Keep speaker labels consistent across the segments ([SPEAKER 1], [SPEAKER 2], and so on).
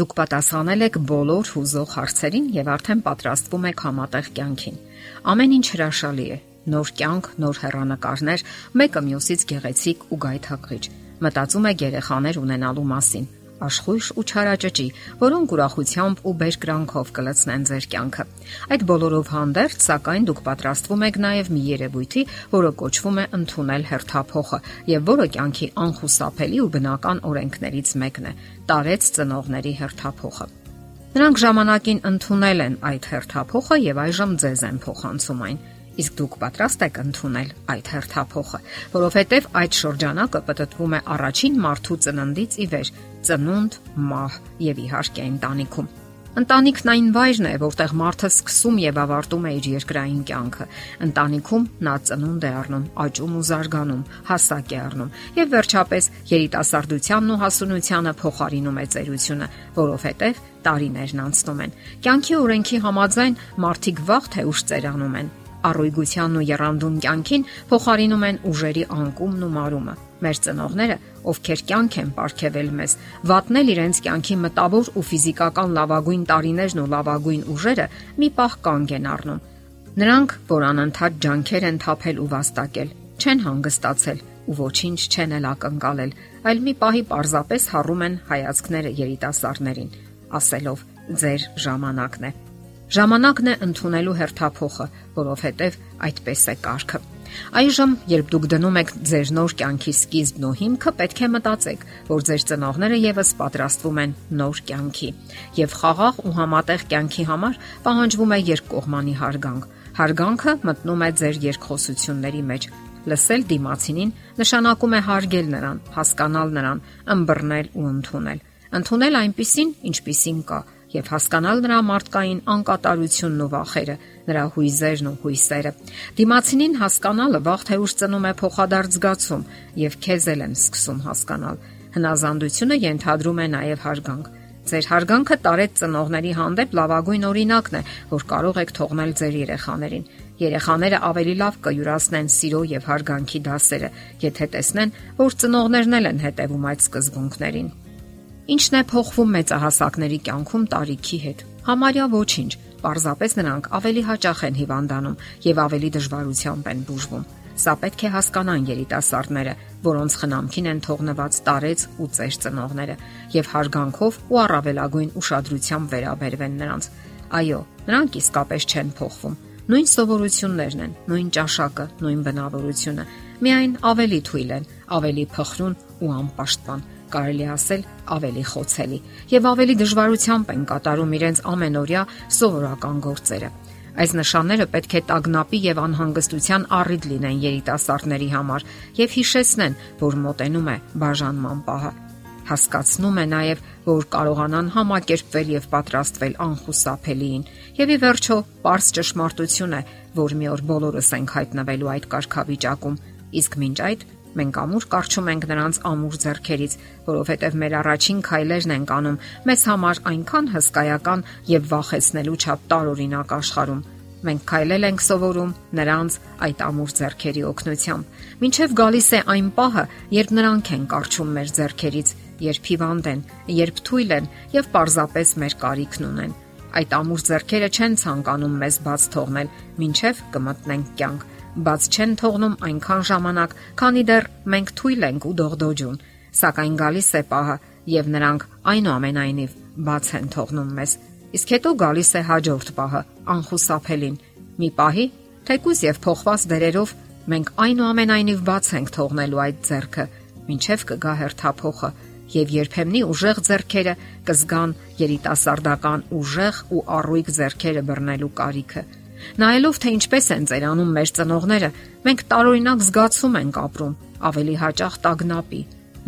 [SPEAKER 1] Դուք պատասխանել եք բոլոր հուզող հարցերին եւ արդեն պատրաստվում եք համատեղ կյանքին։ Ամեն ինչ հրաշալի է։ Նոր կյանք, նոր հեռանկարներ, մեկը մյուսից գեղեցիկ ու գայթակղիչ։ Մտածում եք երեխաներ ունենալու մասին աշխույժ ու չարաճճի, որոնք ուրախությամբ ու բերկրանքով կլցնեն ձեր կյանքը։ Այդ բոլորով հանդերձ, սակայն դուք պատրաստվում եք նաև մի երևույթի, որը կոչվում է ընդունել հերթափոխը, եւ որը կյանքի անխուսափելի ու բնական օրենքներից մեկն է՝ տարեց ծնողների հերթափոխը։ Նրանք ժամանակին ընդունել են այդ հերթափոխը եւ այժմ ձեզ են փոխանցում այն։ Իսկ դուք պատրաստ եք ընդունել այդ հերթափոխը, որովհետև այդ շրջանակը պատտվում է առաջին մարդու ծննդից ի վեր, ծնունդ, մահ եւ իհարկե ընտանիքում։ Ընտանիքն այն վայրն է, որտեղ մարդը սկսում եւ ավարտում է իր երկրային կյանքը։ Ընտանիքում նա ծնունդ է առնում, աճում ու զարգանում, հասակ է առնում եւ վերջապես երիտասարդությանն ու հասունությանը փոխարինում է ծերությունը, որովհետեւ տարիներն անցնում են։ Կյանքի օրենքի համաձայն մարդիկ վաղ թե ուշ ծերանում են առույգությանն ու երանդուն կյանքին փոխարինում են ուժերի անկումն ու մարումը։ Մեր ծնողները, ովքեր կյանք են ապարգևել մեզ, վատնել իրենց կյանքի մտավոր ու ֆիզիկական լավագույն տարիներն ու լավագույն ուժերը մի պահ կանգ են առնում։ Նրանք, որ անընդհատ ջանքեր են թափել ու վաստակել, չեն հանգստացել ու ոչինչ չեն էլ ակնկալել, այլ մի պահի պարզապես հառում են հայացքները երիտասարդներին, ասելով. «Ձեր ժամանակն է»։ Ժամանակն է ընդունելու հերթափոխը, որովհետև այդպես է կարգը։ Այժմ, երբ դուք դնում եք ձեր նոր կյանքի սկիզբն ու հիմքը, պետք է մտածեք, որ ձեր ծնողները եւս պատրաստվում են նոր կյանքի, եւ խաղաղ ու համատեղ կյանքի համար պահանջվում է երկկողմանի հարգանք։ Հարգանքը մտնում է ձեր երկխոսությունների մեջ, Լսել դիմացինին նշանակում է հարգել նրան, հասկանալ նրան, ըմբռնել ու ընդունել։ Ընդունել այնպիսին, ինչպիսին կա, եւ հասկանալ նրա մարդկային անկատարությունն ու վախերը, նրա հույզերն ու հույսերը։ Դիմացինին հասկանալը վաղ թե ուշ ծնում է փոխադարձ զգացում եւ քեզ էլ են սկսում հասկանալ։ Հնազանդությունը ենթադրում է նաեւ հարգանք։ Ձեր հարգանքը տարեց ծնողների հանդեպ լավագույն օրինակն է, որ կարող եք թողնել ձեր երեխաներին։ Երեխաները ավելի լավ կյուրացնեն սիրո եւ հարգանքի դասերը, եթե տեսնեն, որ ծնողներն են հետևում այդ սկզբունքներին։ Ինչն է փոխվում մեծահասակների կյանքում տարիքի հետ։ Համարյա ոչինչ, պարզապես նրանք ավելի հաճախ են հիվանդանում եւ ավելի դժվարությամբ են բուժվում։ Սա պետք է հասկանան երիտասարդները, որոնց խնամքին են թողնված տարեց ու ծեր ծնողները եւ հարգանքով ու առավելագույն ուշադրությամբ վերաբերվեն նրանց։ Այո, նրանք իսկապես չեն փոխվում։ Նույն սովորություններն են, նույն ճաշակը, նույն բնավորությունը, միայն ավելի թույլ են, ավելի փխրուն ու անպաշտպան կարելի ասել ավելի խոցելի եւ ավելի դժվարությամբ են կատարում իրենց ամենօրյա սովորական գործերը։ Այս նշանները պետք է տագնապի եւ անհանգստության առիթ լինեն երիտասարդների համար եւ հիշեցնեն, որ մոտենում է բաժանման պահը հասկացնում է նաև, որ կարողանան համակերպվել եւ պատրաստվել անխուսափելիին։ Եվ ի վերջո, པարս ճշմարտություն է, որ մի օր բոլորս ենք հայտնվելու այդ կարգավիճակում, իսկ մինչ այդ Մենք ամուր կարճում ենք նրանց ամուր зерքերից, որովհետև մեր առաջին քայլերն ենք անում մեզ համար այնքան հսկայական եւ վախեցնելու չափ տարօրինակ աշխարհում։ Մենք քայլել ենք սովորում նրանց այդ ամուր зерքերի օգնությամբ։ Մինչև գալիս է այն պահը, երբ նրանք են կարճում մեր зерքերից, երբ հիվանդ են, երբ թույլ են եւ պարզապես մեր կարիքն ունեն։ Այդ ամուր зерքերը չեն ցանկանում մեզ բաց թողնել, մինչև կմտնենք կյանք բաց չեն թողնում այնքան ժամանակ, քանի դեռ մենք թույլ ենք ու դողդոջուն։ Սակայն գալիս է պահը, եւ նրանք այնուամենայնիվ բաց են թողնում մեզ։ Իսկ հետո գալիս է հաջորդ պահը, անխուսափելին։ Մի պահի, թեկուզ եւ փոխված դերերով մենք այնուամենայնիվ բաց ենք թողնելու այդ зерքը, ինչև կգա հերթափոխը եւ երբեմնի ուժեղ зерքերը կզգան երիտասարդական ուժեղ ու առույգ зерքերը բռնելու կարիքը։ Նայելով թե ինչպես են ծերանում մեր ծնողները, մենք տարօրինակ զգացում ենք ապրում, ավելի հաճախ տագնապի։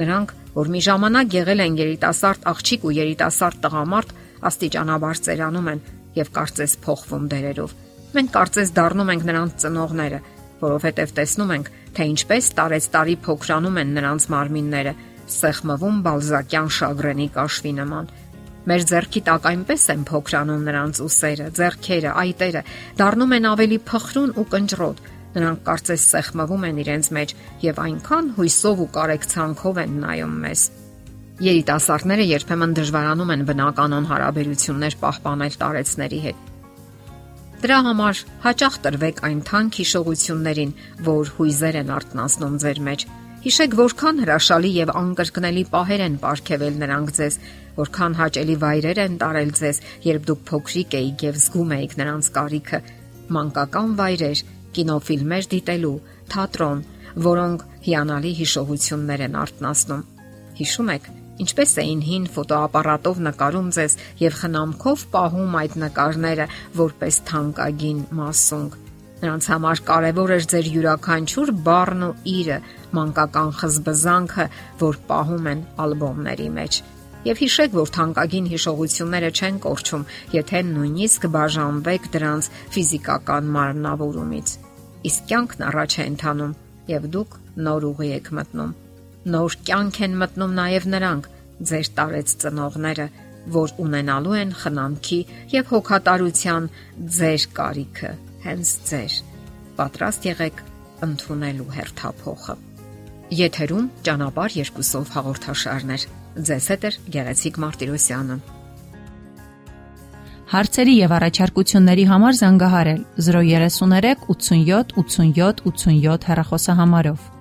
[SPEAKER 1] Նրանք, որ մի ժամանակ եղել են երիտասարդ աղջիկ ու երիտասարդ տղամարդ, աստիճանաբար ծերանում են եւ կարծես փոխվում դերերով։ Մենք կարծես դառնում ենք նրանց ծնողները, որովհետև տեսնում ենք, թե ինչպես տարեց տարի փոքրանում են նրանց մարմինները, սեղմվում բալզակյան շագրենի կաշվի նման Մեր зерքի տակ այնպես են փոքրանում նրանց ուսերը, зерքերը, այտերը, դառնում են ավելի փխրուն ու կնճռոտ։ Նրանք կարծես սեղմվում են իրենց մեջ եւ այնքան հույսով ու կարեկցանքով են նայում մեզ։ Երիտասարդները երբեմն դժվարանում են բնականոն հարաբերություններ պահպանել տարեցների հետ։ Դրա համար հաճախ տրվեք այն թանկ հիշողություններին, որ հույզեր են արտնասնում ձեր մեջ Հիշեք, որքան հրաշալի եւ անկրկնելի պահեր են ապարգևել նրանք ձեզ, որքան հաճելի վայրեր են տարել ձեզ, երբ դուք փոքրիկ էիք եւ զգում էիք նրանց կարիքը։ Մանկական վայրեր, կինոֆիլմեր դիտելու, թատրոն, որոնք հիանալի հիշողություններ են արտնասնում։ Հիշում եք, Ինչպես էին հին ֆոտոապարատով նկարում ձեզ եւ խնամքով պահում այդ նկարները որպես թանկագին մասունք։ Նրանց համար կարևոր էր ձեր յուրաքանչյուր բառն ու իրը, մանկական խզբզանքը, որ պահում են ալբոմների մեջ։ Եվ հիշեք, որ թանկագին հիշողությունները չեն կորչում, եթե նույնիսկ բաժանվեք դրանց ֆիզիկական մարմնավորումից։ Իսկ կյանքն առաջ է ընթանում, եւ դուք նոր ուղի եք մտնում նոր կյանք են մտնում նաև նրանք, ձեր տարեց ծնողները, որ ունենալու են խնամքի եւ հոգատարության ձեր կարիքը, հենց ձեր։ Պատրաստ եղեք ընդունելու հերթափոխը։ Եթերում ճանապար երկուսով հաղորդաշարներ։ Ձեզ հետ է Գեղեցիկ Մարտիրոսյանը։
[SPEAKER 2] Հարցերի եւ առաջարկությունների համար զանգահարել 033 87 87 87 հեռախոսահամարով։